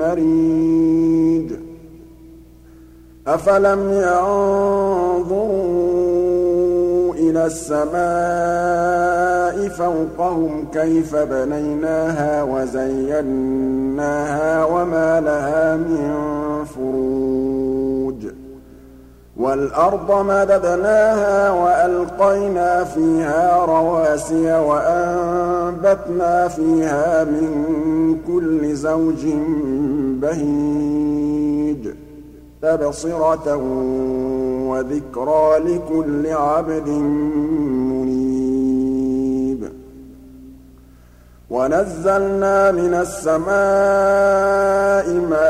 مَّرِيجٍ أَفَلَمْ يَنظُرُوا إِلَى السَّمَاءِ فَوْقَهُمْ كَيْفَ بَنَيْنَاهَا وَزَيَّنَّاهَا وَمَا لَهَا مِن فُرُوجٍ. وَالْأَرْضَ مَدَدْنَاهَا وَأَلْقَيْنَا فِيهَا رَوَاسِيَ وَأَنبَتْنَا فِيهَا مِن كُلِّ زَوْجٍ بَهِيجٍ تَبْصِرَةً وَذِكْرَىٰ لِكُلِّ عَبْدٍ مُّنِيبٍ وَنَزَّلْنَا مِنَ السَّمَاءِ مَاءً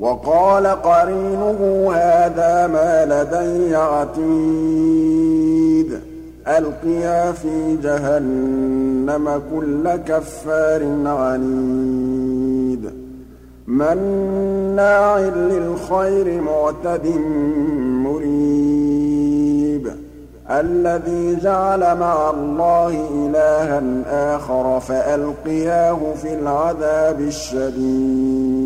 وَقَالَ قَرِينُهُ هَٰذَا مَا لَدَيَّ عَتِيدٌ. أَلْقِيَا فِي جَهَنَّمَ كُلَّ كَفَّارٍ عَنِيدٍ. مَّنَّاعٍ لِّلْخَيْرِ مُعْتَدٍ مُّرِيبٍ. الَّذِي جَعَلَ مَعَ اللَّهِ إِلَٰهًا آخَرَ فَأَلْقِيَاهُ فِي الْعَذَابِ الشَّدِيدِ.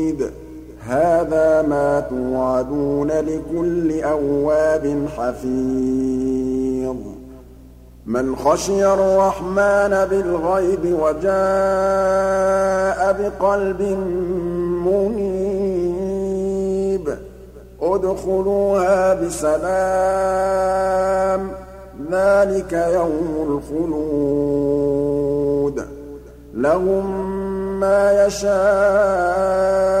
هَٰذَا مَا تُوعَدُونَ لِكُلِّ أَوَّابٍ حَفِيظٍ. مَّنْ خَشِيَ الرَّحْمَٰنَ بِالْغَيْبِ وَجَاءَ بِقَلْبٍ مُّنِيبٍ. ادْخُلُوهَا بِسَلَامٍ ۖ ذَٰلِكَ يَوْمُ الْخُلُودِ. لَهُم مَّا يَشَاءُونَ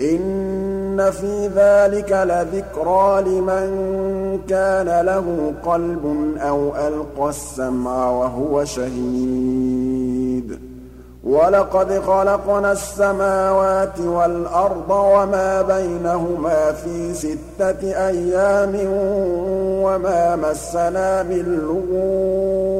إِنَّ فِي ذَٰلِكَ لَذِكْرَىٰ لِمَن كَانَ لَهُ قَلْبٌ أَوْ أَلْقَى السَّمْعَ وَهُوَ شَهِيدٌ. وَلَقَدْ خَلَقْنَا السَّمَاوَاتِ وَالْأَرْضَ وَمَا بَيْنَهُمَا فِي سِتَّةِ أَيَّامٍ وَمَا مَسَّنَا مِن لُّغُوبٍ.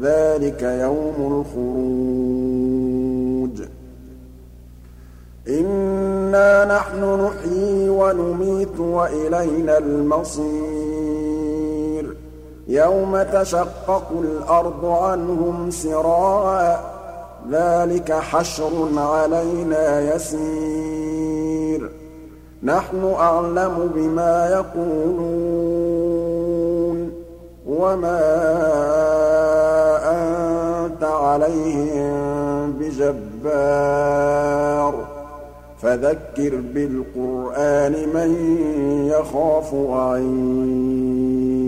ذَٰلِكَ يَوْمُ الْخُرُوجِ. إِنَّا نَحْنُ نُحْيِي وَنُمِيتُ وَإِلَيْنَا الْمَصِيرُ. يَوْمَ تَشَقَّقُ الْأَرْضُ عَنْهُمْ سِرَاعًا ۚ ذَٰلِكَ حَشْرٌ عَلَيْنَا يَسِيرٌ. نَّحْنُ أَعْلَمُ بِمَا يَقُولُونَ. وَمَا عَلَيْهِم بِجَبَّارٍ ۖ فَذَكِّرْ بِالْقُرْآنِ مَن يَخَافُ وَعِيدِ